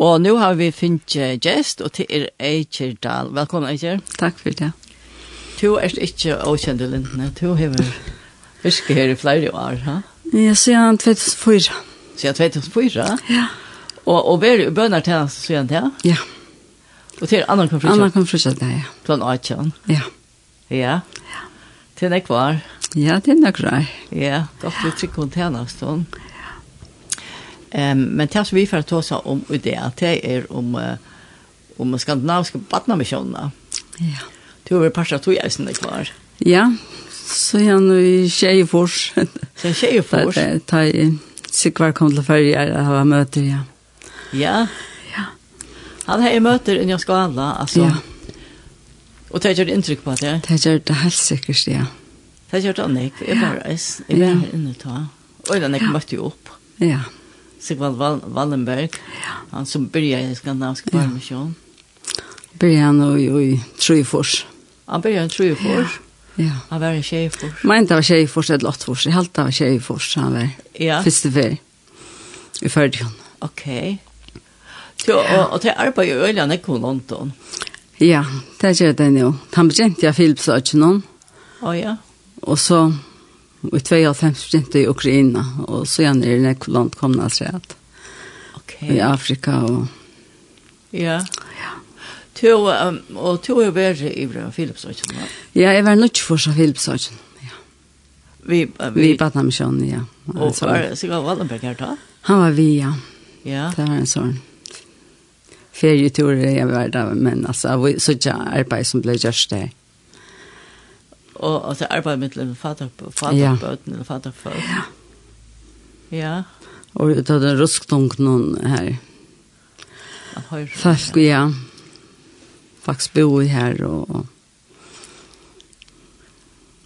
Og nå har vi finnet gjest, og til er Eicher Dahl. Velkommen, Eicher. Takk for det. Du er ikke åkjent i Lindene. Du har virket her i flere år, ha? Ja, siden 2004. Siden 2004? Ja. Og, og er du bønner til oss siden til? Ja. Og til Anna kom frutjent? Anna kom frutjent, ja. Klant åkjent? Ja. Ja? Ja. Til nekvar? Ja, til nekvar. Ja, godt du trykker henne til henne, Ehm um, men tas vi för att ta om i det att det är om uh, om skandinaviska barnamissionerna. Ja. Du har passa tog jag sen kvar. Ja. Så han i Tjejfors. Så Tjejfors. Ta i Sikvar kom till färger och har möte ja. Ja. Ja. Han har möter i jag ska alla alltså. Ja. Och tar det intryck på det. Det Tar det helt säkert ja. Det Tar det annat. Jag bara är bara inne ta. Och den kommer ju upp. Ja. Sigvald Wall Wallenberg, han som började i Skandinavisk Barmission. Började han i Trøyfors. Han började i Trøyfors. Ja. Han var i Tjejfors. Men det var Tjejfors eller Lottfors. Jeg halte det var Tjejfors han var. Ja. første ferie. I Ferdjön. Ok. Så, og, og til arbeid i öliga när kom London. Ja, det gjør det nå. Han begynte jag Philips och någon. Oh, ja. Og så i 92 begynte i Ukraina, og så gjerne er det ikke langt kommet seg at. Ok. I Afrika og... Ja. Ja. Tu, um, og to er jo bedre i Philipsøyden, va? Ja, jeg var nødt for seg Philipsøyden, ja. Vi, uh, vi... vi Batnamisjonen, ja. Og var det Sigvald Wallenberg her da? Han var vi, ja. Ja. Det var en sånn ferietur jeg var der, men altså, så ikke arbeid som ble gjørst der og og jeg arbeid med til faderbøten eller faderfolk. Ja. Ja. Og det er ruskdunk noen her. Folk, ja. Faktisk bor her og...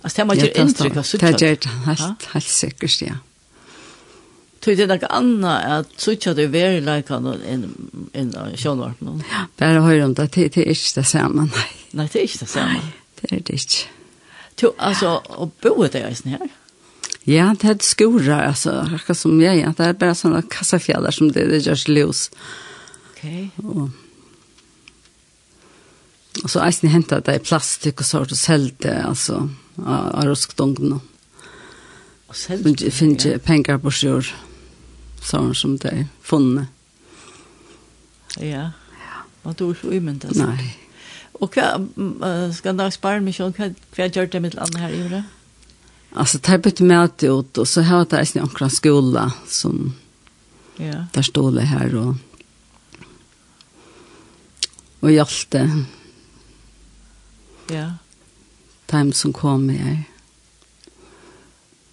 Altså, det må gjøre inntrykk av suttjøtt. Det gjør det helt, helt sikkert, ja. Tog det noe annet at suttjøtt er veldig leikende enn sjånvarpen? Ja, bare høyre om det, det er ikke det samme, nei. Nei, det er ikke det samme. Nei, det er det ikke. Du, altså, og bo det eisen her? Ja, det er skora, altså, akkurat som jeg, ja, Det er bare sånne kassafjällar som det, det gjør seg løs. Ok. Og, og så eisen hentet det i plastik och sort och säljde, altså, av, av ruskdungarna. Och säljde? Det finns ju penger på sjur, sånn som det er funnet. Ja, ja. och då är det ju inte. Nej. Och vad ska jag spara mig hva, hva gjør det med landet her i Ure? Altså, det er bytt med att ut og så har det en ankra skola som ja. der stod det här og och hjälte. Ja. Time som kom med här.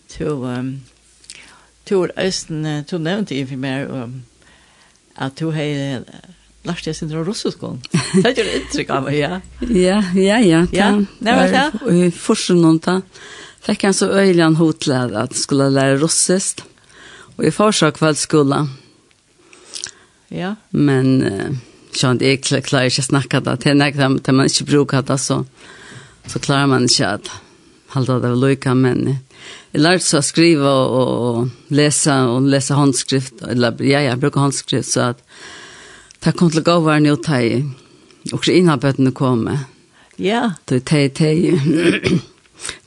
Så, um, Tor Östen, du nevnte i för mig um, at du har lärde jag sig russiskon. Det gjør inntrykk av meg, ja. Ja, ja, ja. Ja, det var det. Og i forsen noen ta. fikk jeg så øyelig en öjligen at jeg skulle lære russisk. Og i första kvällsskola. Ja. Men uh, sånn, jeg är klar, klar inte snacka det. Det är til man ikke bruker det så, så klarer man ikke at halda det lykke, Men uh, jeg lærte så å skrive og, og, og lese, og lese håndskrift, Eller, ja, jeg bruker håndskrift, så at Det kom til å gå var nye teg, og så innabøttene kom med. Ja. Det är te, te.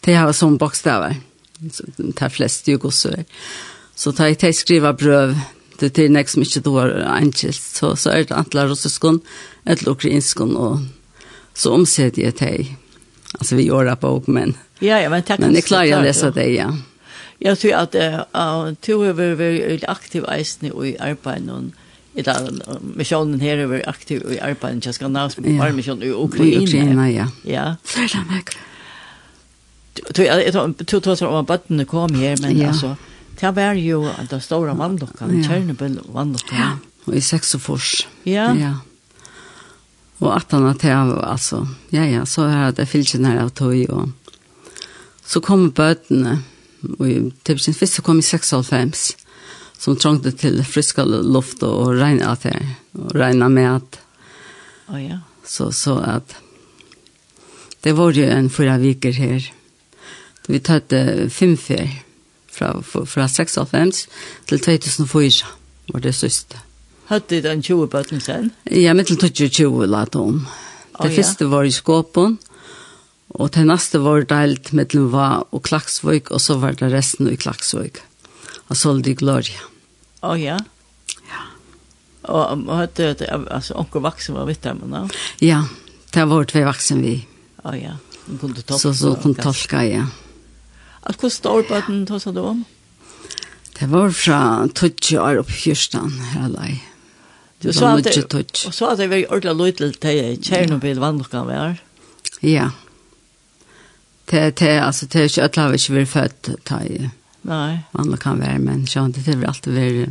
teg har bokstäver. Så Det är flest jo gosser. Så teg, te skriva bröv. det er nek som ikke du har enkelt, så, så är det antla russiskon, eller ukrainskon, Och så omsätter jag te. Alltså vi gör det på åk, men, ja, ja, men, men jeg klarer å läsa det, ja. Jeg tror at uh, du har vært aktiv eisen i arbeid noen, Illa missionen her er veldig aktiv i arbeidet til Skandinavs missionen i Ukraina. I Ukraina, ja. Ja. Flere meg. Jeg tror tar om at bøttene kom her, men ja. altså, det var jo den store vannlokkene, Tjernobyl vannlokkene. Ja, og i Saksofors. Ja. Ja. Og at han at jeg, altså, ja, ja, så er det fyllt her av tog, og så kom bøttene, og til sin først så kom i 96, som trengte til friska luft og regna at jeg, og regna med at oh, ja. så, så at det var jo en fyra viker her. Vi tatt fem fer fra, fra 96 til 2004 var det søste. Hadde den 20 bøtten sen? Ja, mittel 2020 la det om. Det oh, ja. første var i Skåpen, og det neste var delt mittel var og Klaksvøk, og så var det resten i Klaksvøk. Mm av Sol di Gloria. Å oh, ja? Ja. Og hørte du at altså, onker vaksen var vitt her, men da? Ja, det var tve vaksen vi. Å oh, ja, hun kunne tolke. Så, så kunne tolka, ja. At hvor stor på den tog du om? Det var fra 20 år opp i fyrstan, her lei. Du sa at det, og så at det var ordentlig løy til deg, Tjernobyl, vannlokka var. Ja. Det, det, altså, det er ikke, jeg har ikke vært født, det er Nei. Man kan vara, men så det är väl alltid vara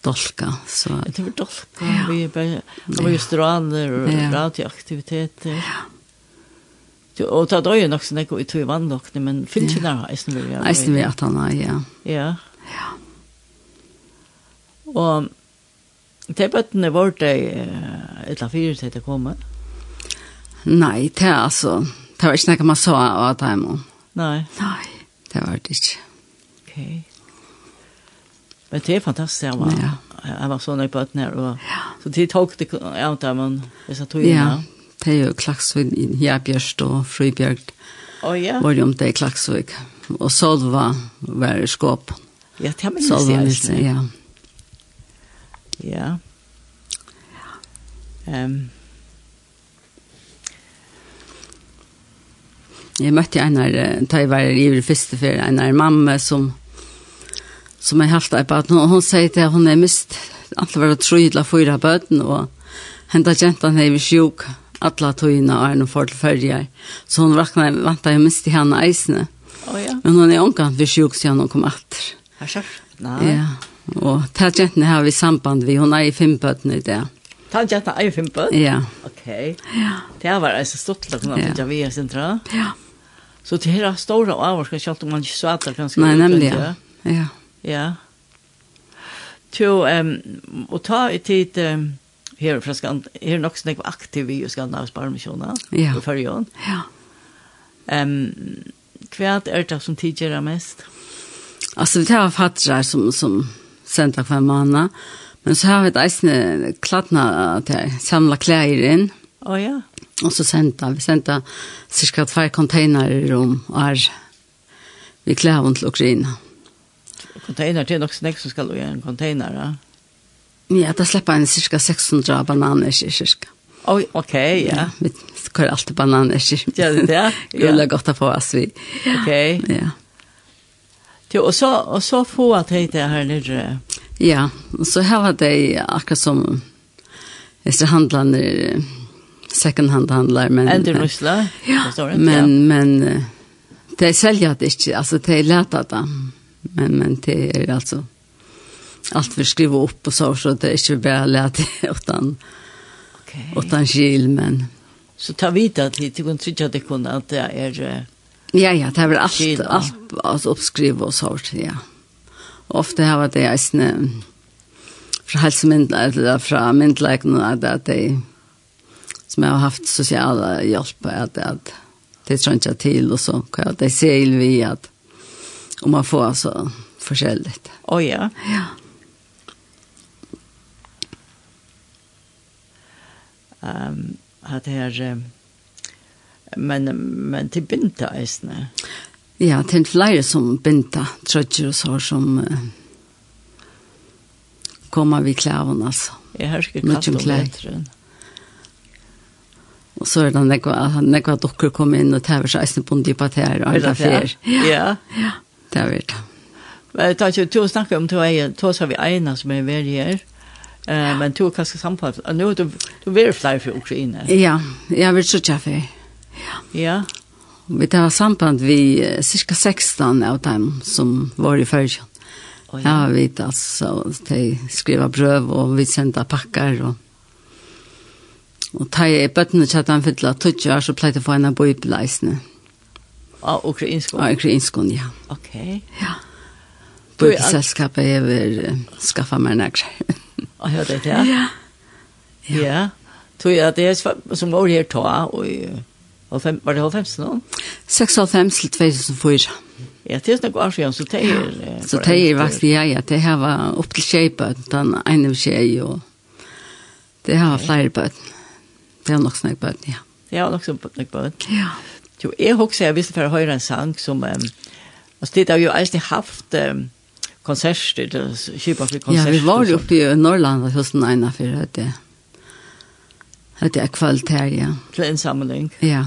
dolka. Så. Det är väl dolka, ja. vi er bare, det var jo straner og ja. radioaktiviteter. Ja. Og ta døy nok sånn ikke, og tog vann nok, men finnes ikke nær eisen vi er. Eisen vi at han er, ja. Ja. Ja. Og det bøttene var det et av fire til det kommer. Nei, det er altså, det var ikke noe man sa av dem. Nei. Nei, det var det ikke. Okay. Men det er fantastisk, jeg var, ja. jeg var så nøy på et nær, og, ja. så de tok det av dem, men hvis jeg tog inn, ja. Det er jo Klaksvig, Hjærbjørst og Frybjørg, oh, ja. var jo om det er Klaksvig, og Solva var i skåp. Ja, det har man jo sett. ja. Ja. Um. Jeg møtte en her, da jeg var i første ferie, en her mamma som som er helt av bøten, og hun sier til at hun er mist, alt var tro til å fyra bøten, og henta jentan hei vi sjuk, alla og er noen for til tilferdige, så hun vakna, vantar jeg mist i henne eisene. Oh, ja. Men hun er omkant vi sjuk, så hun kom atter. Nei. Ja, og til jentan har vi samband vi, hun er i fem bøten i det. Ta jentan er i fem bøten? Ja. Ok, ja. det var altså stort til å kunne finne vi i sentra. Ja. Så det her er store avvarska, selv om man ikke svater ganske. Nei, nemlig, ja. Ja. Ja. Jo, um, og ta i tid um, her fra Skand, her nok snakk aktiv i Skandinavs Barmisjona, ja. i Førjøen. Ja. Um, hva er det som tidgjør mest? Altså, vi har fattrar som, som sender hver måned, men så har vi et eisende kladna til samla klær inn. Å oh, ja. Og så sender vi sender cirka tvær containere om er vi klær til Ukraina. Ja container, det er nok snakk som skal i en container, ja? Ja, da slipper en cirka 600 bananer i cirka. Oj, okej, ja. ja. Vi kör alltid bananer i Ja, det är. Gulla gott att få oss vi. Okej. Ja. Jo, och så, og så få at hej det här nere. Ja, och så här var det akkurat som efter handlande second hand handlar men Ender Ryssland. Ja, men, men, det säljer det inte, alltså det är lätt att. Men, men det är alltså allt för skriva upp och så, så det är inte bara lätt utan, okay. utan kyl, men... Så ta vidare till, det att tycka att det kunde att det är... Ja, ja, det är väl allt, kyl, allt, alltså uppskriva och så, ja. Ofta har det är snä fra hälsomyndla eller fra myndleikene, att at de som jag har haft sociala hjälp att att det tror inte till och så kan jag det se vi att Och man får alltså förskälligt. Oj ja. Ja. Um, at det er, här men men til binta eisne. Ja, det är flera som binta trøtjer og så som uh, kommer vi klävarna altså. Jeg har ikke ska kasta bättre. Og så er det nekva, nekva när kom inn og in seg eisne sig på en dypa tär och alla Ja. Ja. ja det er det. Takk, to snakker om to eier, to har vi eina som er veri her, uh, men to er kanskje samtalt, og nå er du, du veri flere for Ukraina. Ja, jeg vil så tjaffe. Ja. Ja. Vi tar samband vi uh, cirka 16 av dem som var i Førkjøn. Oh, ja. ja, vi altså, de skriver brøv, og vi sender pakker, og og ta i bøttene til at han fyller 20 år, så jeg å få en av bøybeleisene. Mm. Av ukrainskon? Av ukrainskon, ja. Ok. Ja. Bøkeselskapet er vel skaffet meg nærkere. Å, hør det, ja? Ja. Ja. Tror jeg at det er som var her ta, og var det 95 nå? 96 til 2004. Ja, det er snakk år siden, så det er... Så det er faktisk, ja, ja, det her var opp til tjejbøten, den ene tjej, og det her var flere bøten. Det er nok snakk bøten, ja. Det er nok snakk bøten. Ja. Jo, jeg husker jeg visste for å høre en sang som, um, altså det har jo alltid haft um, konserter, kjipa for konserter. Ja, vi var jo oppe i Norrland hos den ene for at det, at det er kvalitet her, ja. Til en sammenheng. Ja.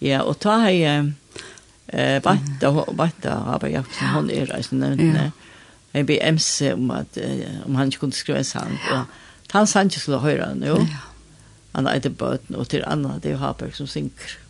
Ja, og ta har jeg, eh, Batta, Batta, Abba Jakobsen, hun er reisende, nevntene. Ja. Jeg ble MC om at, om han ikke kunne skrive en sang, og han sang ikke skulle høre han, jo. Ja. Han er etter bøten, og til Anna, det er jo Haberg som synker. Ja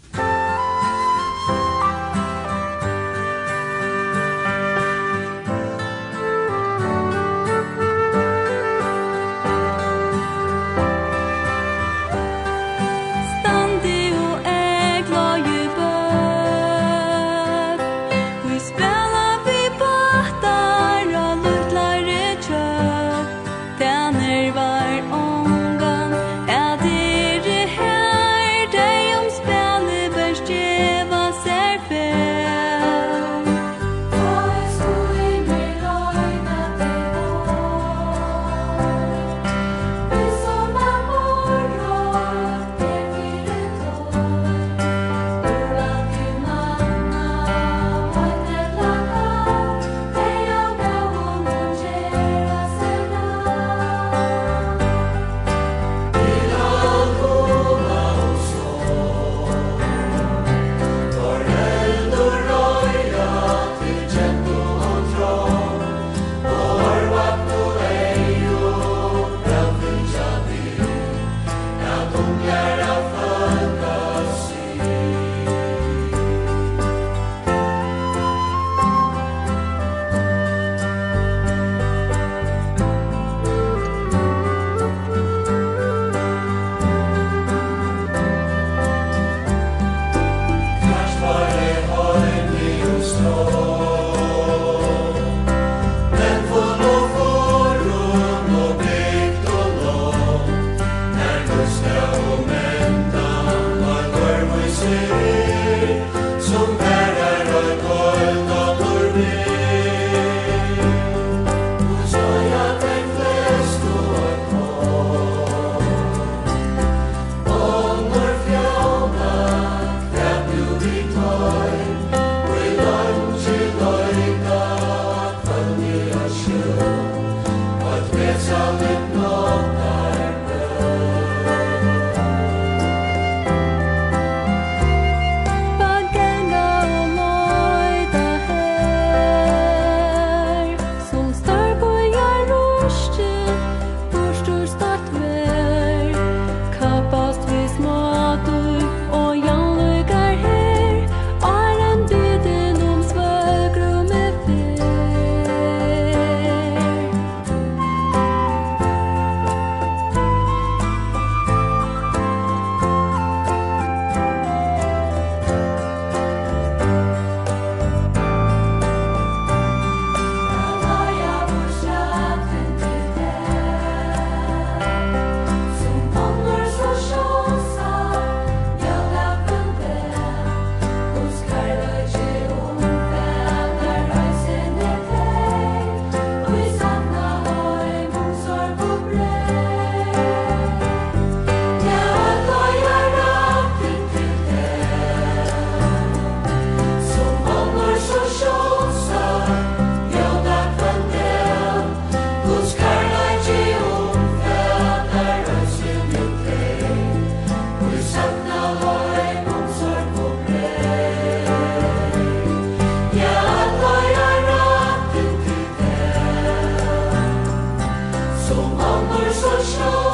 show.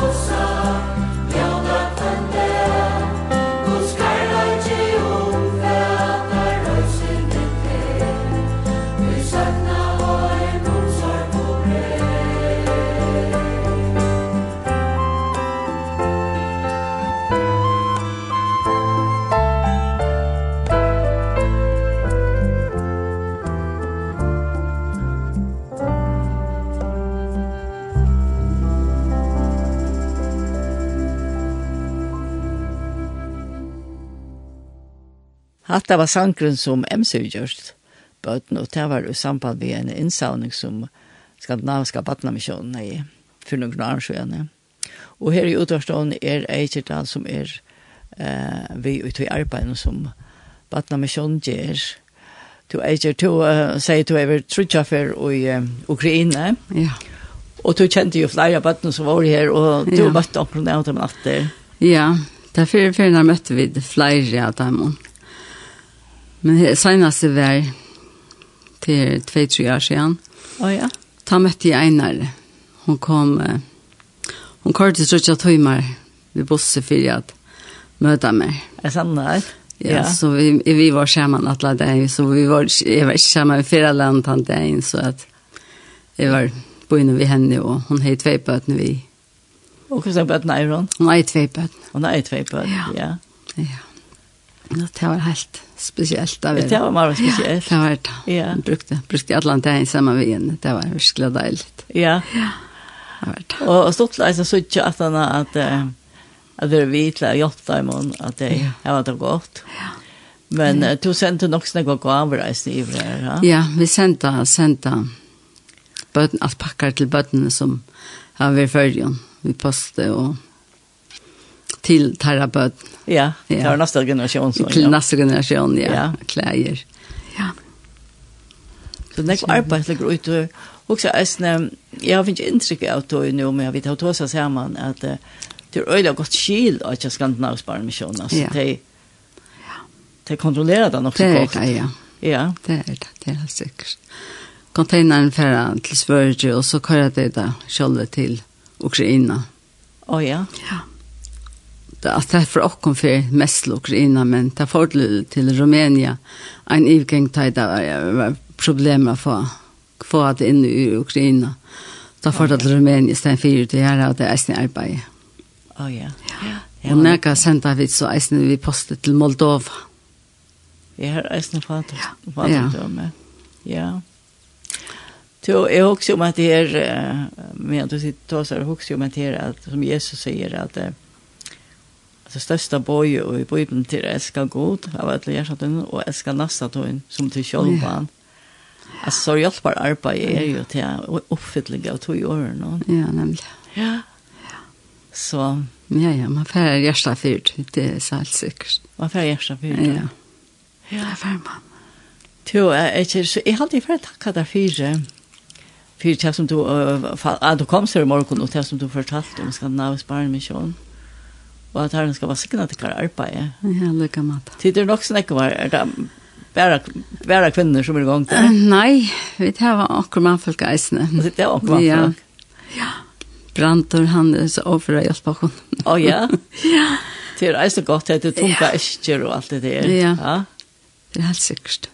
Hatta var sankren som MC gjørst bøten, og det var i samband med en innsavning som skandinaviska badnamisjonen i for noen år siden. Og her i utvarstånden er Eikertal som er eh, vi ute i arbeidet som badnamisjonen gjør. Du Eiker, du uh, sier du er vel trutjaffer i uh, Ukraina. Ja. Og du kjente jo flere bøtten som var her, og du ja. møtte omkring det av dem natter. Ja, det derfor før når møtte vi flere av dem. Ja. Men det seneste var til 2-3 år siden. Å oh, ja. Da møtte jeg Einar. Hun kom, uh, hun kom til Strutja Tøymer ved Bosse for at møte meg. Er sant det? Ja, ja, så vi, vi var sammen alle dagen, så vi var, jeg var ikke sammen med fire land den dagen, så at jeg var boende ved henne, og hun har tve bøtene vi. Og hvordan er bøtene er hun? Hun har tve bøtene. Hun har tvei bøtene, ja. Ja, ja. Det var helt spesielt. Det var, det var meget spesielt. Ja, det var det. Ja. Jeg brukte, brukte alle dagen sammen med henne. Det var virkelig deilig. Ja. Ja, det var det. Og, og stått leisen så ikke at han at, at vi vet til å hjelpe dem om at det ja. var det godt. Ja. Men uh, du sendte nok snakke gaver reisen i hver, ja? Ja, vi sendte, sendte bøten, alt pakker til bøtene som har vært i Vi postet og till terapeut. Ja, ja. var neste generasjon. så. til ja. neste generasjon, ja. ja. Klæger. Ja. Så det är arbetet går ut Og også, eisne, jeg har ikke inntrykk av det nå, men jeg vet at også ser man att det er øyelig godt skil av ikke skandinavisk barnemisjon. navsbarn med de Alltså det det kontrollerar den också. Det är det, ja. Ja. Det er det, det är sikkert. Containeren fer til Sverige og så kör det da, själva til Ukraina. Åh ja. Ja at det er for åkken for mest Ukraina, men det er fordel til Rumænia. En ivgeng tid var problemer for å få det inn i Ukraina. Da får det til Rumænia i stedet for til her, og det er eisen arbeid. Å ja. Ja. Og når sendte vi så eisen vi postet til Moldova. Jeg har eisen fant Ja. Ja. ja. Så jeg husker om at det er, med att du sitter och så också om at det er, att som Jesus sier, säger att det største bøye og i Bibelen til å elske god av et lærsatunne og elske nastatun som til kjølpan. Ja. Altså, så hjelper arbeid er jo til oppfylling av to i årene. Ja, nemlig. Ja. Så. Ja, ja, man færre hjertet fyrt, det er så særlig sikkert. Man får hjertet fyrt, ja. Ja, det er færre man. Jo, jeg, jeg, så jeg har alltid å takke deg fyrt för det som du uh, fa, ah, du kom til i morgen, og det som du fortalte om Skandinavisk barnmission og at herren skal være sikkert til hver arbeid. Ja, lykke med det. Tid er nok sånn ikke var, er det bare, bare kvinner som er i gang til? Uh, nei, vi tar akkurat mannfolk eisene. Det er akkurat mannfolk? Ja. ja. Brantor, han er så overfor å hjelpe henne. Å ja? ja. Det er eisene godt, det er tunga ja. esker og alt det der. Ja. ja. Det er helt sikkert.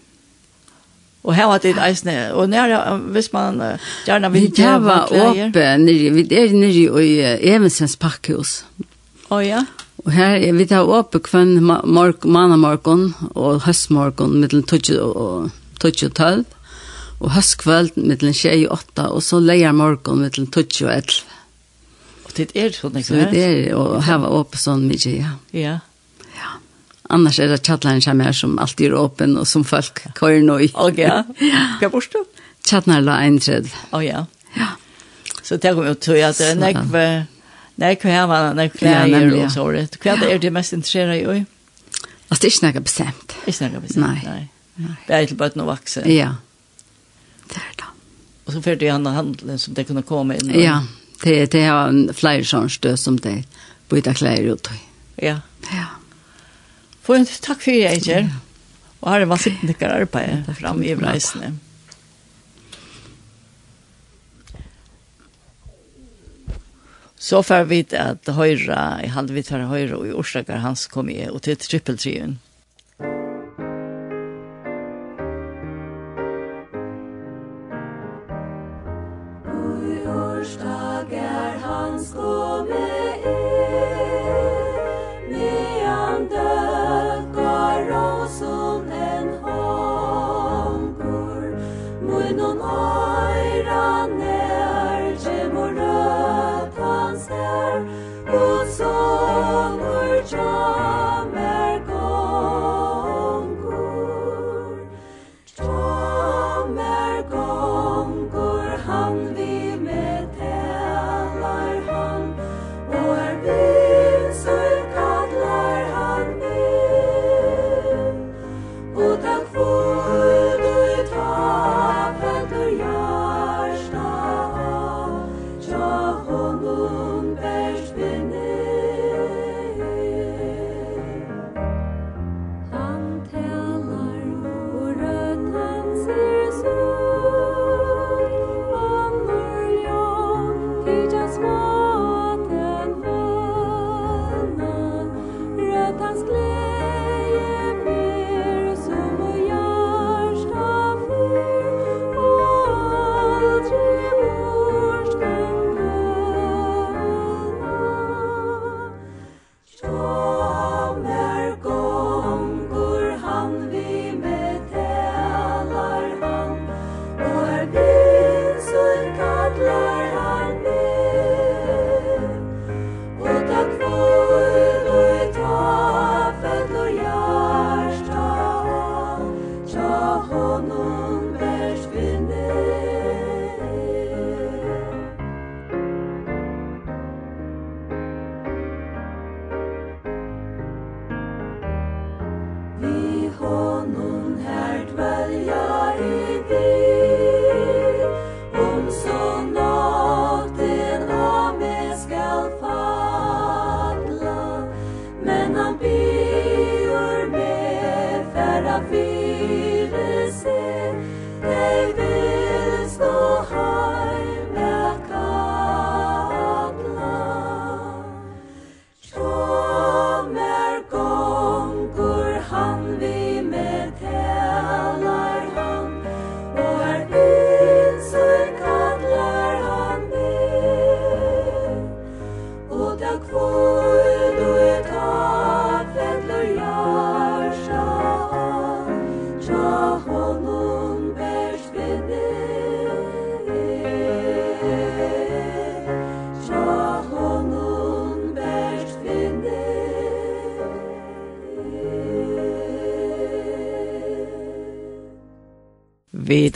Og her var det eisne, og nær, hvis man uh, gjerne vil... Vi var åpne, vi er nere i Evensens pakkehus. Å ja. Og her, vi tar oppe kvann mannamorgon og høstmorgon mittelen 12 og 12. Og høstkvöld mittelen 6 og 8, og så leier morgon mittelen 12 og 11. Og det er sånn, ikke? Så det er, og her var åpne sånn mye, ja. Ja. Ja. Annars er det tjattlæren som er som alltid er åpen, og som folk kører nå i. Ok, ja. Hva bors du? Tjattlæren la en tredje. Å ja. Ja. Så det kom jo til at det er nekve... Nej, kan jag vara när kläder och så det. Hva er det mest intresserade i. Altså, det är snäga bestämt. Det är snäga bestämt. Nej. Nej. Det är till bara och vaxa. Ja. Det er det. Og så för han andra handeln som det kunne komme inn. Ja, det det er flere sånne sån som det byta klær ut. Ja. Ja. Få en takk for jeg, Eger. Og har det var sittande arbete fram i reisen. Så får vi at høyre, jeg hadde vi tar høyre, og i årsaker hans kommer jag och till trippeltrien.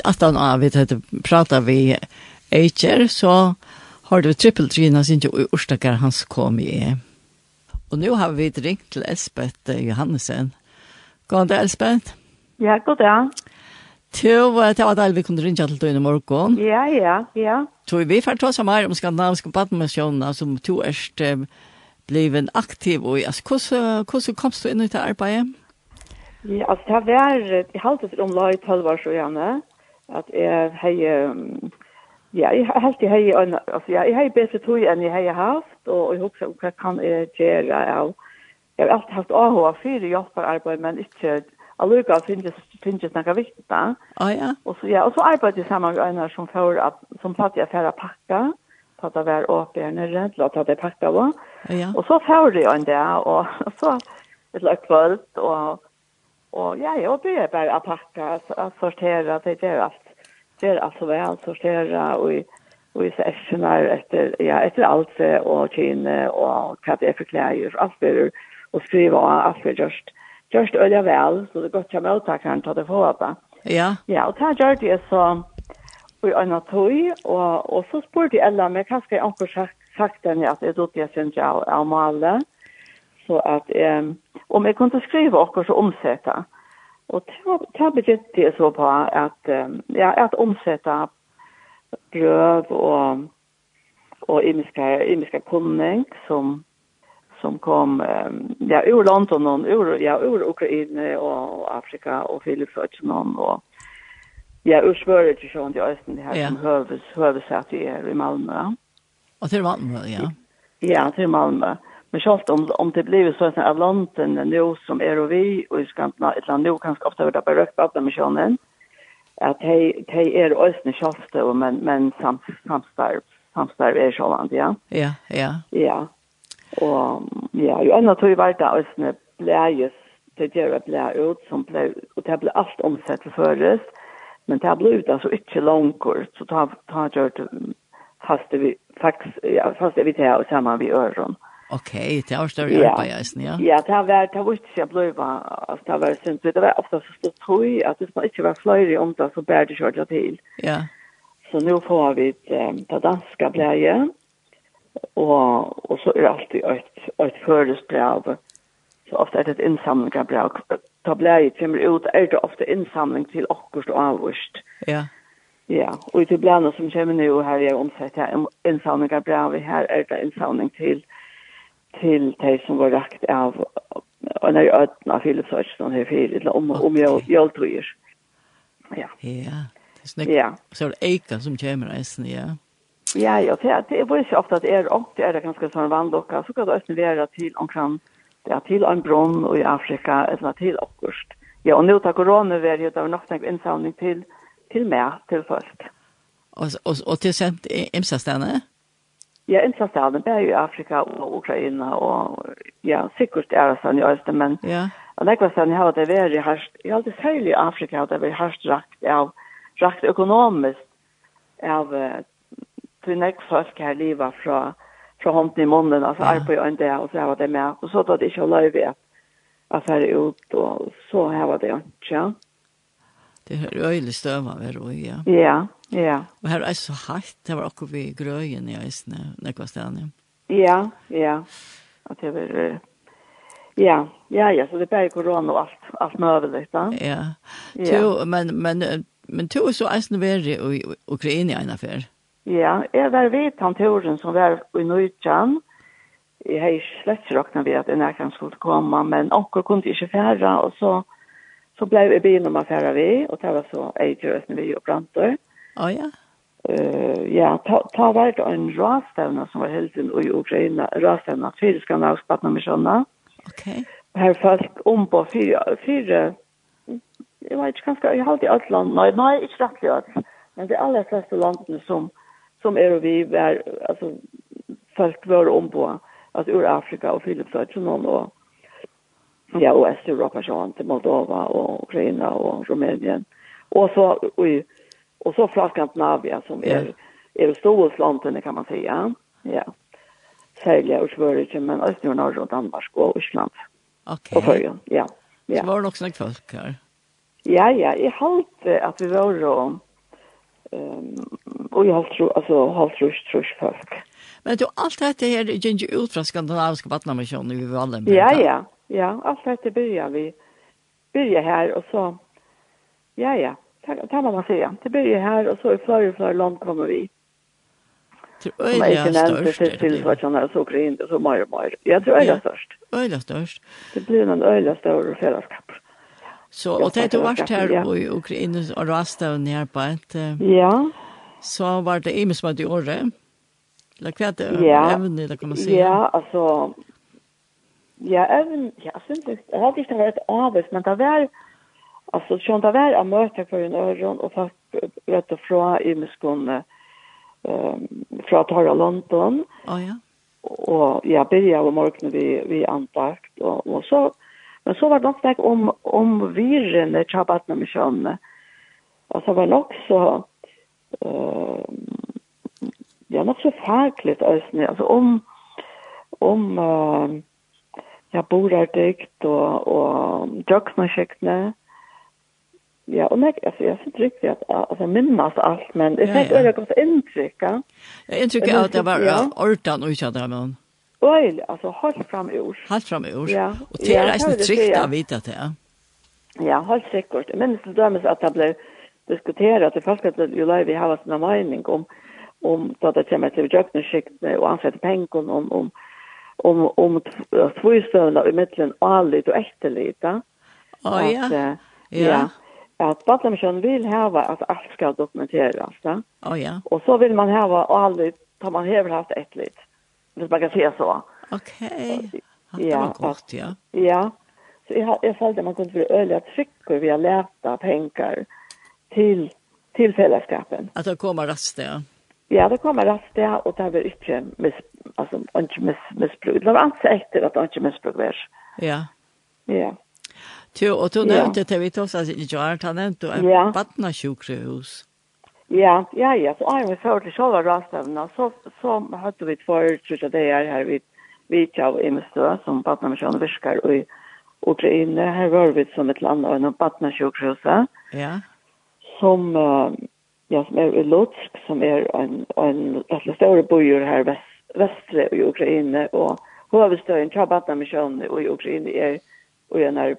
aftan av vi hade pratat vi Eicher så har du trippeltrina sin ju orstakar hans kom i. Och nu har vi ringt till Elspeth Johannesen. God dag Elspeth. Ja, god dag. Jo, det var deilig vi kunne rinja til døgn i morgen. Ja, ja, ja. Så vi får ta oss mer om skandinaviske badmisjoner som to erst bliven aktiv og altså, hvordan, hvordan kom du inn i det arbeidet? Ja, altså det var, jeg halte det om lag i 12 år så gjerne at jeg har um, ja, jeg har alltid jeg har en altså jeg har bedre tog enn jeg har haft og jeg håper hva kan jeg gjøre av jeg har alltid haft AHA fire hjelperarbeid, men ikke allukka finnes finnes noe viktig da. Å ja. Og så, ja, og så arbeidde jeg sammen med Einar som, for, at, som platt jeg færre pakka, på at det var oppe her nere, til at det pakka var. Ja. Og så færre jeg en dag, og, så et løk kvöld, og, og ja, jeg begynte bare å pakka, å sortere, det gjør alt det er altså vel sortera og og så er etter ja etter alt og kjenne og hva det er for klær alt det og skriva alt det just just øde vel så det godt kommer ut kan ta det for da ja. Ja og ta gjør det så og en av tog, og og så spurte jeg Ella men hva skal jeg anker sagt sagt den at jeg dotter jeg synes jeg er male så at um, om jeg kunne skrive akkurat så omsette Og det har begynt jeg så på at, um, ja, at omsette brøv og, og imiske, imiske kunning som, som kom um, ja, ur London, og, ur, ja, ur Ukraina og Afrika og Filipsøtjen og ja, ur Svøret til sånn til Østen, det her ja. som høves, høves at vi er i Malmö. Og til Malmö, ja. Ja, til Malmö. Ja. Men självt om, om det blir sånn av landen nå som er og vi og i Skandinavien, eller nu kanske ofta över det berökt av den missionen, att de hej är ösne självt men men sam samstarv samstarv er självt ja. Ja, ja. Ja. Og ja, jo enda tror jag det også ösne bläjes det gjør det blæ ut som blev og det blev alt omsett förres men det blev ut altså ikke långkort så ta ta gjør det fast vi faktisk, ja fast vi tar sammen vi öron. Mm Okej, okay, det var större ja. arbeten, ja. Ja, det har varit, det har varit jag blev alltså det har varit synd, det var ofta så stort toj att det inte var flöjrig om det så bär det kört till. Ja. Så nu får vi um, det danska bläje. och och så är det alltid ett ett föresprav. Så ofta är det ett insamlingsbrev. Ta bläje kommer ut är det ofta insamling till och avvist. Ja. Ja, och i det blanda som kommer nu här är omsätt här insamlingsbrev här är det insamling till til de som var rakt av og en av ödna filosofiskan her för eller om om jeg jag. Ja. Ja. Det er snakk. Ja. Så er det Eika som kommer resten, ja. Ja, ja, det det var ju ofta att er og det er det ganske sånn vannlokka, så kan det også være til omkring, kan det är till en brunn och i Afrika eller til August. Ja, og nå tar corona var det då nok tänkt innsamling til, til meg, til folk. Og, og, og til sent imsastene? Imsastanne? Ja, innsatsstaden er i Afrika og Ukraina og ja, sikkert er det sånn i Østen, men ja. og det var sånn jeg har det vært i harst, i alt det særlig i Afrika, at det var harst rakt av, rakt økonomisk av til nek folk her livet fra, fra hånden i munnen, altså ja. arbeid og en del, og så var det med, og så da det ikke løy ved at jeg ut, og så her var det ikke, ja. Det er øyelig støvende, ja. Ja, ja. Ja. Og her er så hardt, det var akkurat vi grøyen i Øysene, nekva stedet. Ja, ja. At det var, ja, ja, ja, så det er bare korona og alt, alt møvelig, da. Ja, ja. To, men, men, men to er så eisen var i Ukraina en affær. Ja, jeg var vidt han turen som var i Nøytjan. Jeg har ikke slett ikke råknet ved at en erkant skulle komme, men akkurat kunne ikke fære, og så, så ble jeg bilen om affæra vi, og det var så jeg vi og brantor. Mm Å ja? Uh, ja, ta, ta var det en rastavna som var helt inn i Ukraina, rastavna til Skandinavsk Batnamisjona. Ok. Her folk om på fire, fire jeg vet ikke, kanskje, jeg har alltid alt land, nei, nei, ikke rett alt, men det aller fleste landene som, som er og vi, er, altså, folk var om på, altså, ur Afrika og Filipsøtjennom og, ja, og Østeuropa, sånn, til Moldova og Ukraina og Rumänien. Og så, og Och så från Skandinavia som är, mm. är storslantene kan man säga. Ja. Sverige och Sverige men östra och norra och Danmark och Island. Okej. Okay. Och ja. ja. Så var det också några folk här? Ja, ja. Jag halte att vi var då Um, och jag tror alltså halt rusch trusch folk. Men du allt detta här är ju ut från skandinaviska vattnamissionen vi valde. Ja, ja. Ja, allt detta börjar vi börjar här och så ja, ja, Det kan man säga. Det börjar her, og så er flere og flere land kommer vi. Det är öjliga størst, Det til hva som er så grint og så mer og mer. Jeg tror öjliga størst. Øyelig størst. Det blir en øyelig større fellesskap. Så, og det är du varst här i Ukraina og Rastavn her ner på ett... Ja. Så var det Imes som hadde i året. Eller hva er det? ja. Evne, det kan man si. Ja, altså... Ja, även... Ja, syns det. Jag hade inte varit avvis, men det var... Alltså så det var att möta för en öron och folk rätt och fra i muskon ehm fra att London. Ja ja. Och jag började om morgonen vi vi antakt och och så men så var det något om om virren när chabbat när mission. Och så var det också eh ja något så fagligt alltså alltså om om uh, ja borar dikt och och drugsnaskiktne. Ja, og nek, altså, jeg synes riktigt at altså, minnes alt, men det fick öra gott intryck. Ja, intryck at det var ortan och jag där men. Oj, alltså håll fram ur. frem i ord. Ja. Og det är inte tryggt att veta det. Ja, Ja, holdt sikkert. Jeg minnes til dømes at det blev diskuterat. Det folk at jo live vi har sin mening om om da det kommer til jökningsskikt og ansette pengar om om om om två i midtelen mitten och allt och Å, Ja, ja. Ja at Batlemsjön vill hava att allt ska dokumenteras. Ja? Oh, ja. Och så vill man hava och aldrig tar man hever haft ett litet. Hvis man kan se så. Okej. Ja, Det ja, var godt, ja. Ja. Så jag, jeg følte at man kunde bli öliga trycker via läta penger till, till fellesskapen. Att det kommer raste, ja. Ja, det kommer raste, och det var ikke miss, alltså, ikke miss, misbruk. Det var inte säkert att det ikke misbruk var. Ja. Ja. Jo, og du nevnte det vi tog oss i Joar, han nevnte en badna sjukrehus. Ja, ja, ja. Så er vi før til sjåla rastevna, så, så hadde vi tvær, tror jeg det er her vi vid Vitjav i Mestø, som badna misjon virkar i Ukraina. Her var vi som et land av en badna sjukrehuset. Ja. Som, ja, som er i Lutsk, som er en, en rettelig større bojer her vest, vestre i Ukraina, og hovedstøyen til badna misjon i Ukraina er og en er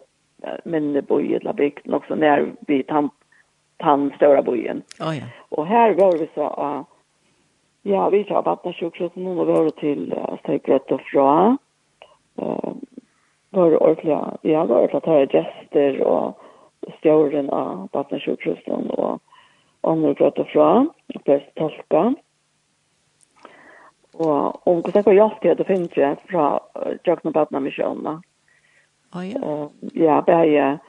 minne boi eller bygd nok så nær vi tan, tan stora bojen. Oh, ja. Og her var vi så uh, ja vi tar vattna sjukhusen och var til uh, Stegret og fra. uh, var ordentlig, ja var ordentlig at her er gester og stjåren av vattna sjukhusen och andra grått och fra og bäst tolka. Og om hvordan det hjelp til ska det finns jag från Jagna Badna Missionna. Oh, ja. Uh, ja, bare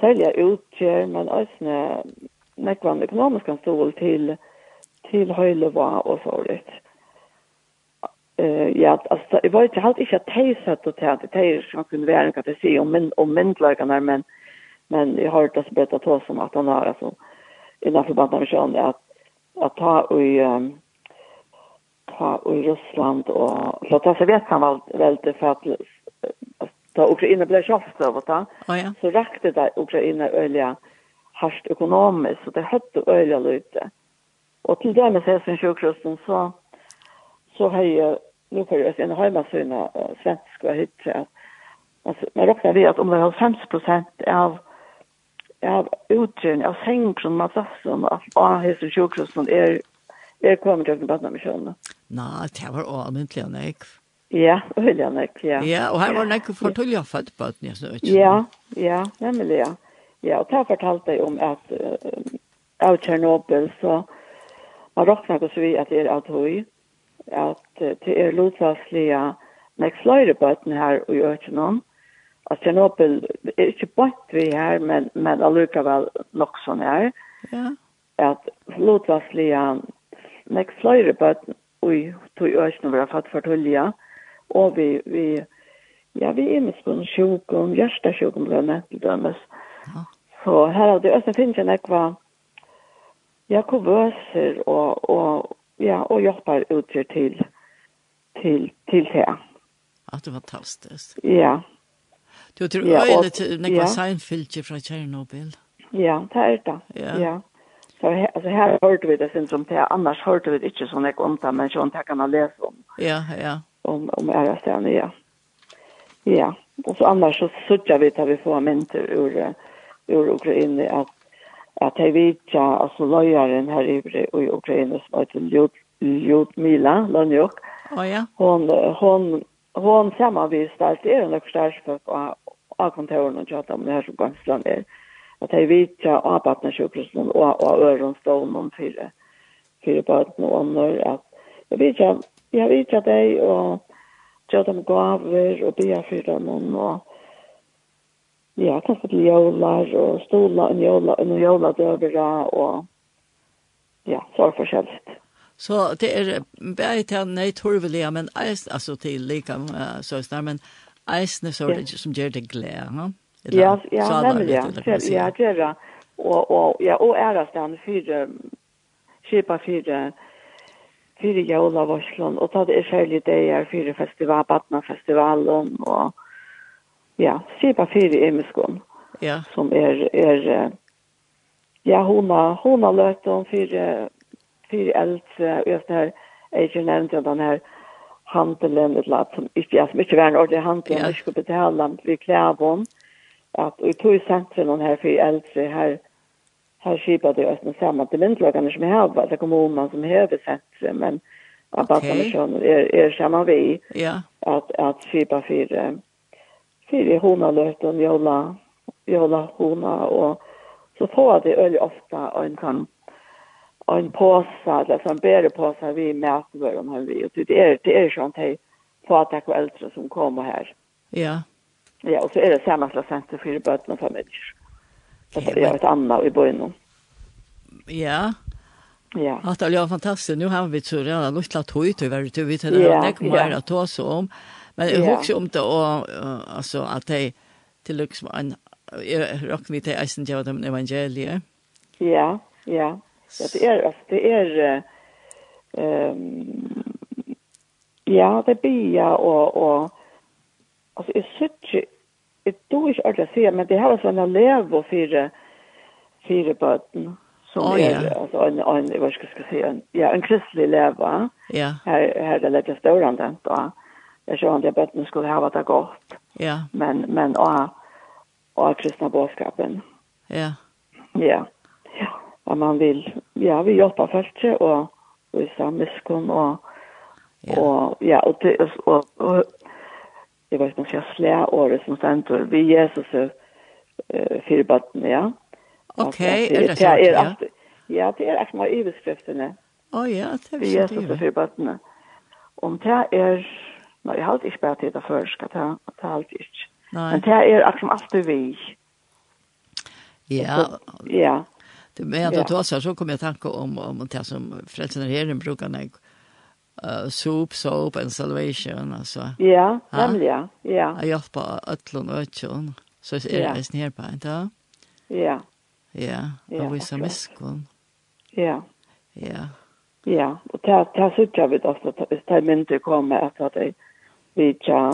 særlig utgjør, men også nekvann økonomisk stål til, til høyleva og så litt. Uh, ja, altså, jeg var ikke helt ikke at jeg satt og til at jeg ikke kunne være noe til å om, min, om myndløkene, men, men jeg har hørt det så bedt av tås om at han har, altså, innenfor bandamisjonen, at, at ta og um, ta i Russland og så ta seg vet han vel, vel til for at da Ukraina ble sjølvstøvet, oh, ja. så rakte det Ukraina øyelig hardt økonomisk, så det høtte øyelig løyte. Og til det med Sesen sjukrusten, så, så har jeg, nå får jeg en heimasyna svensk og hytte, altså, man råkner vi at om det er 50 prosent av av utgjørende, av sengkron, madrassen, av hesen sjukrusten er, er kommet til å bøtne med kjønne. Nei, det var også myndelig og nekv. Ja, øyla nok, ja. Ja, og her var nek for tull jeg født på at nesten ikke. Ja, ja, nemlig, ja. Ja, og der fortalte jeg om at uh, av Tjernobyl, så man råkner ikke så vi at det er av høy, at uh, det er lotsaslige nek sløyre bøtten her og i Øtjenom, at Tjernobyl er ikke bort vi her, men, men allukavall nok sånn her, ja. at lotsaslige nek sløyre bøtten og i Øtjenom var fatt for tølja, ja og vi, vi ja, vi er med spørsmål sjukum, hjørstesjukum, blant annet, til dømes. Ja. Så her er det også finnes en ekva ja, kovøser og, og, ja, og hjelper utgjør til, til, til det. At det var fantastisk. Ja. Du tror ja, og, øyne til Nekva ja. Seinfeld fra Tjernobyl. Ja, det er det. Ja. ja. Så her, altså, her hørte vi det sin som det, annars hørte vi det ikke sånn jeg om det, men sånn det kan man lese om. Ja, ja om, om ära sen, ja. Ja, och så annars så suttar vi tar vi får mynter ur, ur Ukraina att att jag vet ja, alltså lojaren här i, i Ukraina som heter Ljud, Ljudmila Lanjuk. Oh, ja. Hon, hon, hon samarbetar, det är en förstärkning av kontoren och chatta med här som Gansland är at hei vitja av partnersjukhusen og av øren stålen om fire, fire baden og ånder, at jeg vitja jeg vet at jeg og gjør dem gaver og be for dem og ja, kanskje til jølar og stola og jølar og jølar døvera og ja, så er det forskjellig. Så det er bare til nei torvelige, men eisen, altså til like uh, søster, men eisen er så det som gjør det glede, ha? Ja, ja, nemlig, ja, ja, ja, det. Og, og, ja, og ærestan fire, kjipa fire, fyrir jævla varslån, og ta det er særlig dager fyrir festival, badnafestivalen, og ja, skipa fyrir emiskån, ja. som er, er ja, hona, hona løte om fyrir, fyrir eldre, og just her, jeg ikke nevnte den her handelen, et eller som ikke, ja, som ikke var en ordentlig handel, ja. vi skulle betale, vi klæver om, at, og i tog sentrum her fyrir eldre, her, här skipar det östen samma till myndlagarna som har varit. det kommunen som här centrum, men att bara som kön är är samma vi. Ja. Att att skipa för för hona och jolla jolla hona och så får det öl ofta en kan en påse, eller som bedre påse vi mäter om här vi och det är det är sånt här fatak att det äldre som kommer här. Ja. Ja, och så är det samma slags center för barn och familjer. Det är ett annat i början. Ja. Ja. Att det är fantastiskt. Nu har vi så redan lite tog till vi du vet det är mer att ta så om. Men jag också om det och alltså att det till liksom en rock vi det eisen jag dem evangelie. Ja, ja. Ja, det är alltså det är ehm ja, det blir ja och och alltså är så det då är jag att säga men det har alltså en lever fyra fyra barnen som oh, er ja. altså, en en hva skal jeg säga en ja en kristelig leva. Ja. Här här det lägger stora den då. Jag tror inte jag bättre skulle ha det gott. Ja. Men men och och kristna bådskapen. Ja. Ja. Ja. Och man vill ja vi jobbar först och och i samhällskon och Ja. Och ja, och det och, och jag vet inte om jag slår året som ständer vi Jesus eh för barn, ja. Okej, okay, är det så? Det ja. alltid, ja, det är alltid med överskriftene. Å oh, ja, det er vi jag. Jesus är för barnen. Om det är, nej, jag har alltid spelat det för, ska ta, ta alltid inte. Men det är alltid alltid vi. Ja. Ja. Det men att då så så kommer jag tanke om om det som frälsaren herren brukar när uh, soup, soap and salvation alltså. Ja, nämligen. Ja. Jag hjälper ötlon och ötjon. Så är det nästan här på, inte? Ja. Ja, og vise miskunn. Ja. Ja. Ja, og det er sikkert vi også, hvis det er mindre kommer, at det vi tja,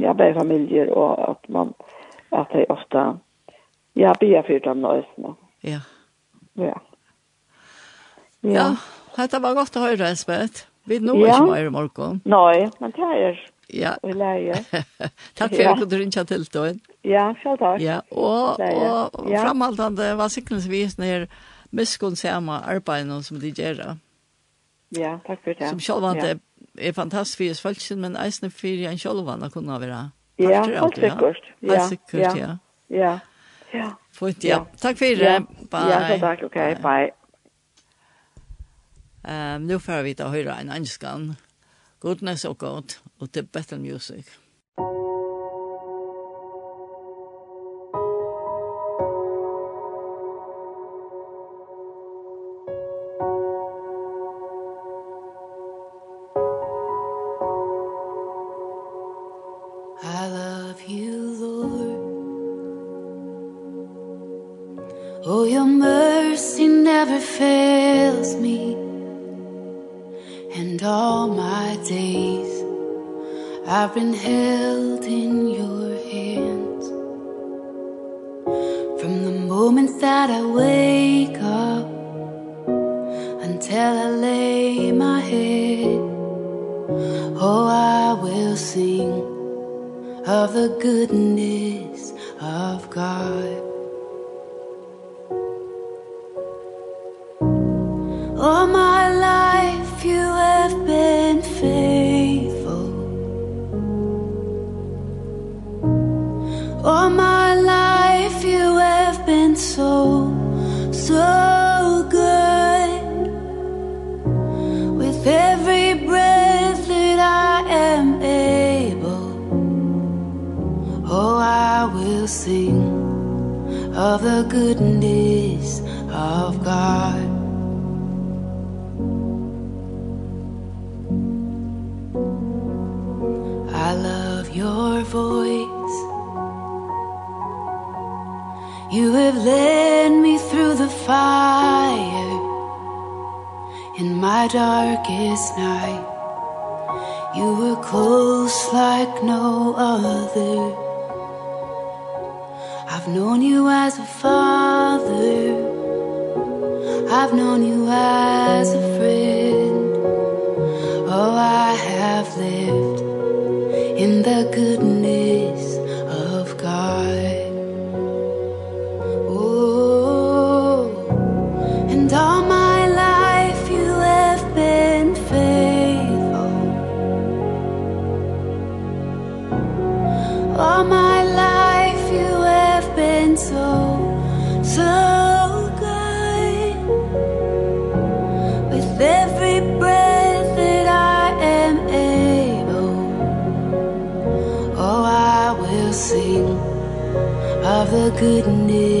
ja, bare familier, og at man, at det ofte, ja, bia fyrt av nøysene. Ja. Ja. Ja, dette var godt å høre, Esbeth. Vi nå er ikke mer i morgen. Nei, men det er, Ja. leie. Takk for för att du ringde til, då. Ja, selv takk. Ja, og, og ja. framhaltande var sikkerhetsvis når miskunn samme arbeidene som de gjør. Ja, takk for det. Som selv om det er fantastisk for følelsen, men eisene for en selv om det kunne være. Ja, helt sikkert. Ja, sikkert, ja. Ja, ja. Fint, ja. Takk for det. Bye. Ja, selv takk. Ok, bye. Um, nu får vi ta høyre en ønskan. Goodness og god, og til better Music. Music. that I wake up Until I lay my head. Oh, I will sing Of the goodness of God. of the goodness of God. I love your voice. You have led me through the fire In my darkest night. You were close like no other. I've known you as a father. I've known you as a friend. Oh I have lived in the goodness goodness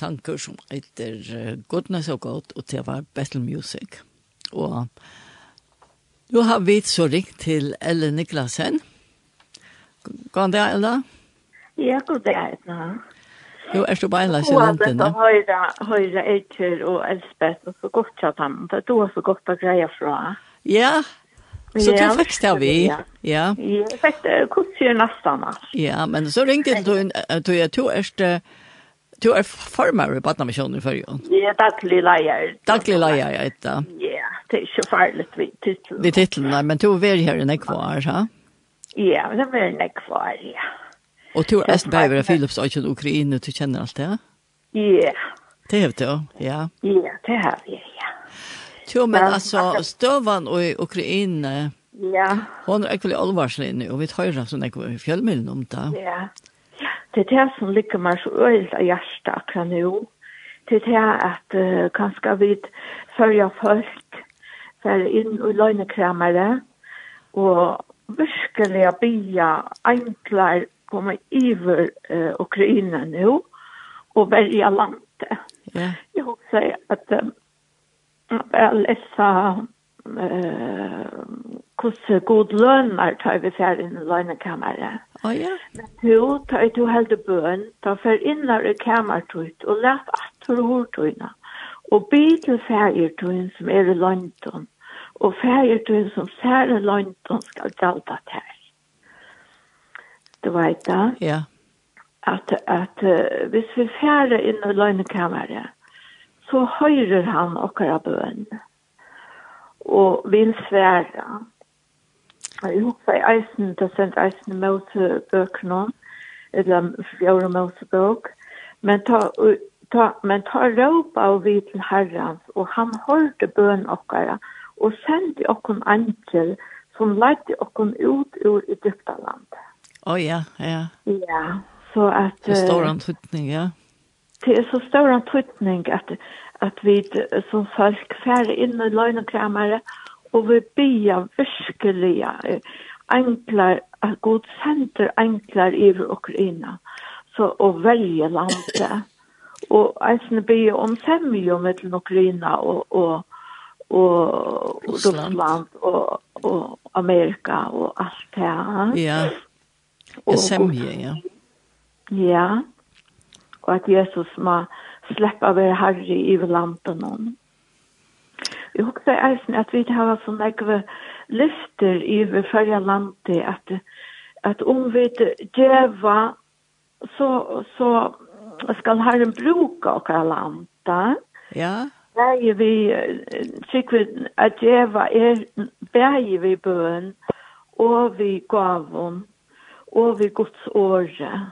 sanker som heter Goodness så God, og det var Battle Music. Og nå har vi så ringt til Elle Niklasen. Kan det, Elle? Ja, god det er. Jo, er du bare en løs i lentene? Og at det er høyre Eitur og Elspeth, og så godt kjatt ham, for det var så godt å greie fra. Ja, Så du fikk det vi, ja. Jeg fikk det, hvordan gjør nesten? Ja, men så ringte du, du er to erste, du er formar i Badnamisjonen i Førjøen. Ja, daglig leier. Daglig leier, ja, da. Ja, det er ikke farlig vi titlen. Vi titlene, men du er her i Nekvar, ha? Ja, det er i Nekvar, ja. Og du er esten bæver av Philips og ikke Ukraina, du kjenner alt det, ja? Ja. Det har du, ja. Ja, det har vi, ja. Jo, men altså, støvann i Ukraina, Ja. Hon er ikke veldig alvarslig nu, og vi tar sånn ikke i fjellmiddelen om det. Ja. Det er det som ligger meg så øyelt av hjertet akkurat nå. Det er det at uh, kanskje vi følger folk for inn i løgnekramere og virkelig å bia enklere komme iver uh, Ukraina nå og velge landet. Yeah. Jeg husker at um, jeg lesa uh, hvordan god lønner tar vi fer inn i løgnekammeret. Å oh, ja? Men du tar du helde bøn, tar fer inn i kammertøyt og lett atter hårtøyna. Og by til fergertøyen som er i løgnetøyen, og fergertøyen som ser i løgnetøyen skal gjelda til. Du vet da? Ja. At, at uh, hvis vi fer inn i løgnekammeret, så høyrer han okkara bøn og vil svære. Jeg husker i eisen, det sendt eisen møtebøkene, eller fjøre møtebøk, men ta, ta, men ta råpa og vi til herrens, og han hørte bøn okkara, og sendte okkon angel, som leidde okkon ut ur Egyptaland. Å oh, ja, ja. Ja, så at... Det er en antutning, ja. Det er så stor antutning at, at vi som folk færre inn i løgnekramere, og Og vi bia virkelig enklar, at god sender enklar i Ukraina så, og velje landet. Og eisen bia om semjo mellom Ukraina og, og, og Russland og, og Amerika og alt det. Ja, og semje, ja. Ja, og at Jesus må släppa av er herre i landet någon. Jeg husker eisen at vi har så nekve lyfter i fyrja landi at, at om vi djeva så, så skal herren bruke okkar landa. Ja. Bæger vi, trygg vi at djeva er bæger vi bøn og vi gavon og vi gods åre.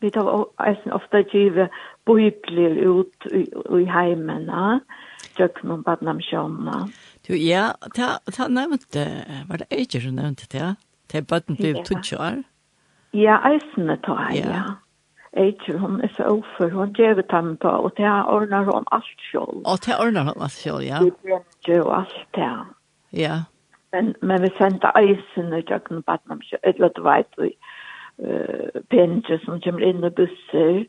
Vi tar eisen ofta give bøyblir ut i, i heimene. Ja tjøkken om badnamsjånene. Du, ja, ta, ta nevnte, var det ikke du nevnte det? Til bøtten ble ja. tutsi år? Ja, eisene ta, ja. Eikir, hun er så ofer, hun gjør dem på, og det ordner hun alt selv. Og det ordner hun alt selv, ja. Det brenner jo alt det. Ja. Men, men vi sendte eisen eisene tjøkken om badnamsjånene, eller du vet, vi, Uh, penger som kommer inn i busser,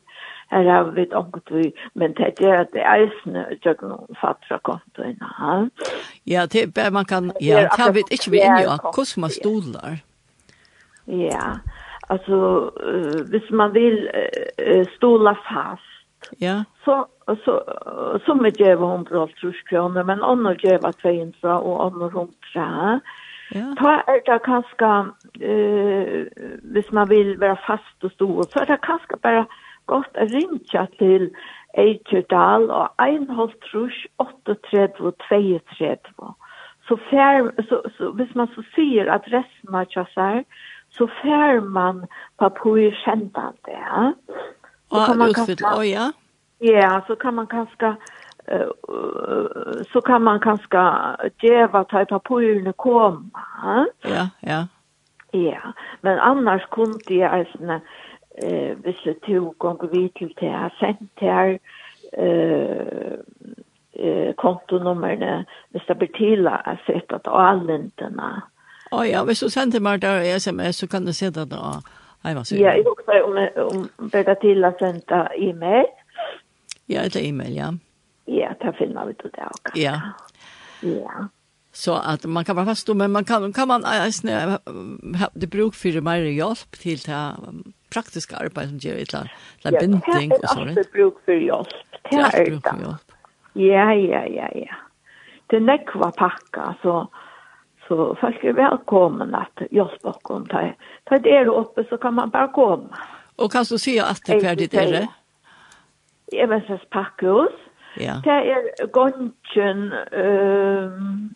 her har vi et omkring, men det er at det er eisene, jeg kan fatte kontoene. Ja, det er bare man kan, ja, det har vi ikke vi inne, hvordan man stoler. Ja, altså, hvis man vil stola fast, Ja. Så så så med geva hon bralt kronor men annor geva 200 och annor hon trä. Ja. Ta är det kanske eh hvis man vill vara fast och stå så är det kanske bara godt å rinja til Eikerdal og 1,5-3-32-32. Så, fær, så, så hvis man så sier adressen av Kjassar, så fær man papur kjentande. Ja? Så kan man kanskje... Å, ja. Ja, så kan man kanskje så kan man kanske geva ta i papurene komme. Ja, ja. Ja, men annars kunde jag alltså eh hvis du gongu vi til til har sendt her eh eh kontonumrene hvis det blir til å sette at allentene. Å ja, hvis du sender meg der i SMS så kan du se det da Hei, hva sier Ja, jeg husker om, om bedre til å sende e-mail. Ja, etter e-mail, ja. Ja, det finner vi til det også. Ja. Ja. Så att man kan vara fast då men man kan kan man det bruk för mer hjälp till det praktiska arbeid som gjør et eller binding og sånt. Ja, det er alltid bruk for hjelp. Det er alltid bruk for hjelp. Ja, ja, ja, ja. Det er nekva pakka, så, så folk er velkommen at hjelpe oss. Ta Ta det er oppe, så kan man bare komme. Og kan du si at det er ferdig dere? Jeg vet ikke, pakkehus. Ja. Det er gongen um,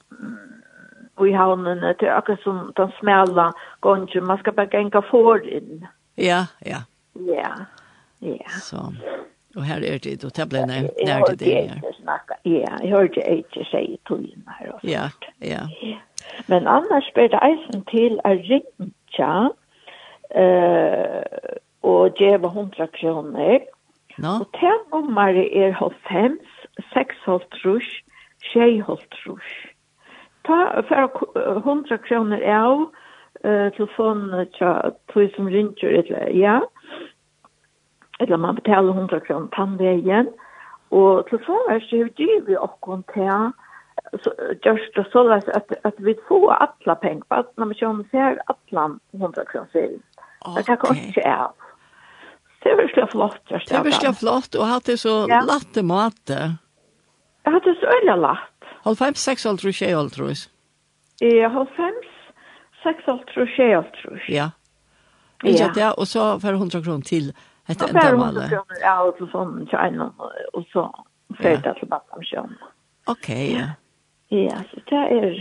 i havnene, det er akkurat som den smela gongen, man skal bare genka forinn. Ja Ja, ja. Ja, ja. Så, og her er det, og det ble nær til det her. Ja, jeg hørte ikke si togene her. Ja, ja. Men annars ble det eisen til å ringe uh, og gjøre 100 kroner. No. Og til nummeret er 95, 6,5, 6,5. Ta for 100 kroner av, uh, telefonen tja, tog som ringer, eller ja, eller man betaler 100 kroner tannvegen, og telefonen er så dyr vi okkon til, så just det så att att vi får alla pengar på när man kör ser alla 100 kr sedan. Det kan också är. Det är väl flott just det. Det är väl flott och hade så latte mat. Jag hade så öliga latt. Håll 5 6 allt tror jag allt jag. Eh håll 5 6 altrus, 6 tror Ja. Ikke ja. og så får 100 kroner til etter en dag. Og 100 kroner, ja, og så sånn til en, og så fer det til Batlamsjøen. Ok, ja. Ja, så det er,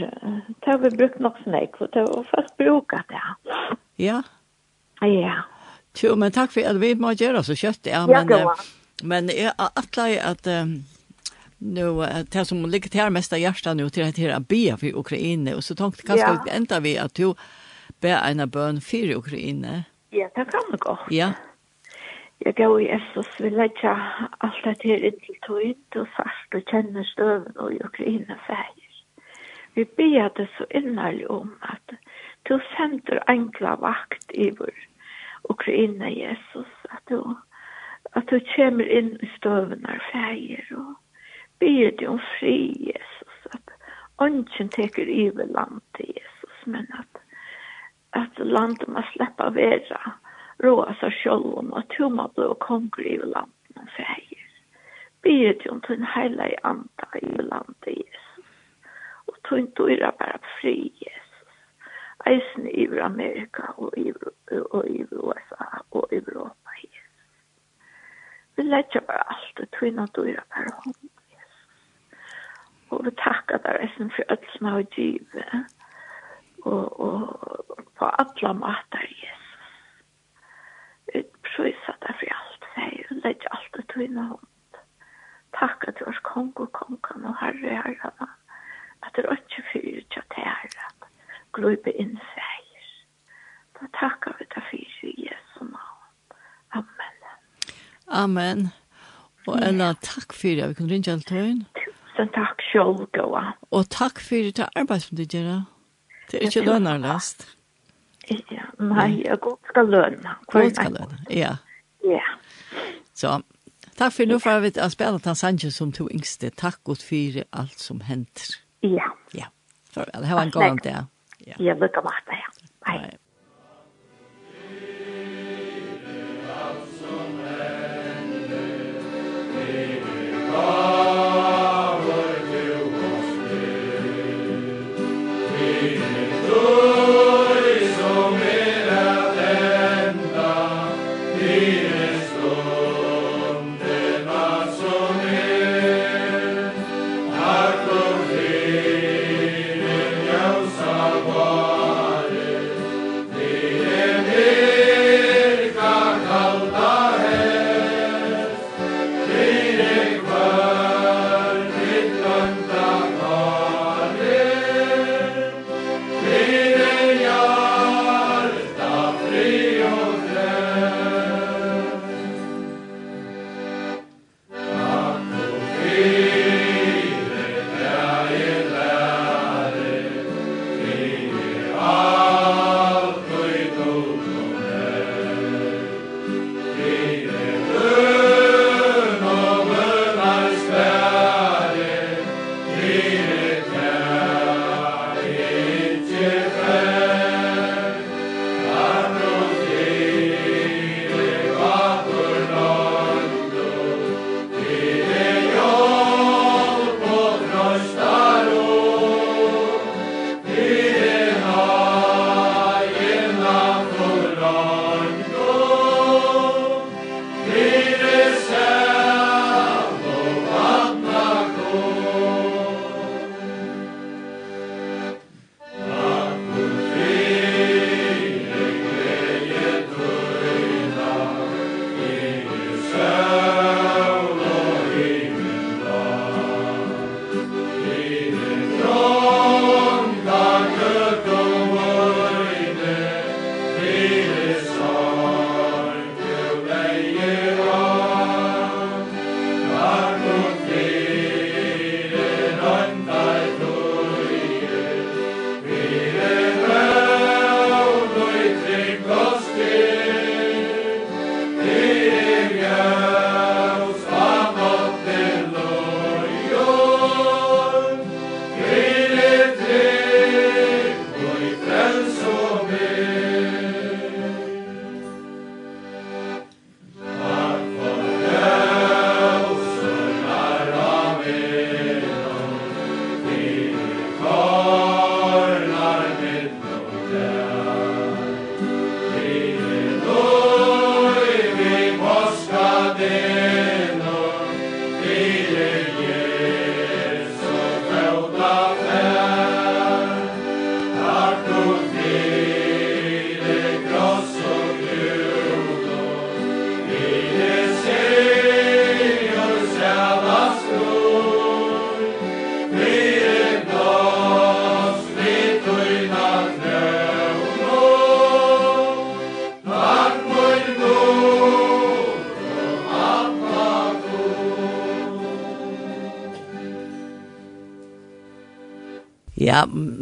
det har vi brukt nok snakk, og det var først brukat det. Ja. Ja. Jo, men takk for at vi må gjøre så kjøtt, ja, men, ja, men jeg atler at, nu det som ligger till mesta hjärta nu till att här bia för Ukraina och så tänkte kanske ja. vi ända vi att du ber en bön för Ukraina. Ja, det kan man gå. Ja. Jag går i Jesus vill lägga allt det här in till tog och fast och känner stöven och Ukraina färger. Vi ber det så innerlig om att du sänder enkla vakt i vår Ukraina Jesus att du att du kommer in i stöven och färger och ber du om fri, Jesus, At ånden teker över land till Jesus, men at, at landet man släpper være råa seg selv om att hur man blir konger över landet man feir. Ber du om din hela anda över landet, Jesus, Og tog inte öra bara fri, Jesus. Eisen i Amerika og i, og i USA og i Europa. Jesus. Vi lägger bara allt och tvinnar dyra per hånd og vi takkar der eisen for alt som har givet, og, og på alle mater, Jesus. vi prøysa deg for alt, jeg legger alt det til inne hånd. Takk at du er kong og kongen og herre herren, at du er ikke fyrir til at herren, gløybe inn seier. Da takkar vi deg for i Jesu navn. Amen. Amen. Og Ella, takk for det. Vi kunne ringe alt høyne. Takk. Tusen takk sjálv, Gåa. Og takk for det arbeid som du gjør. Det er ikke lønnerlast. Ja, nei, jeg godt skal lønne. Godt skal lønne, ja. Ja. Så, takk for nå får vi å spille til Sanchez som to yngste. Takk godt for alt som henter. Ja. Ja, farvel. Ha en god dag. Ja, jeg lukker meg det, ja. Hei. Allt som händer,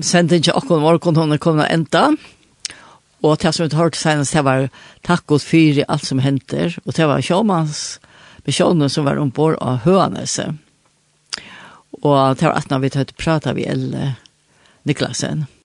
ikke akkurat morgen hun kom til enda. Og til som vi hørte senest, det var takk og fyr i alt som henter. Og det var sjåmanns personer som var ombord av Høanese. Og det var at når vi tatt prata vi Elle Niklasen.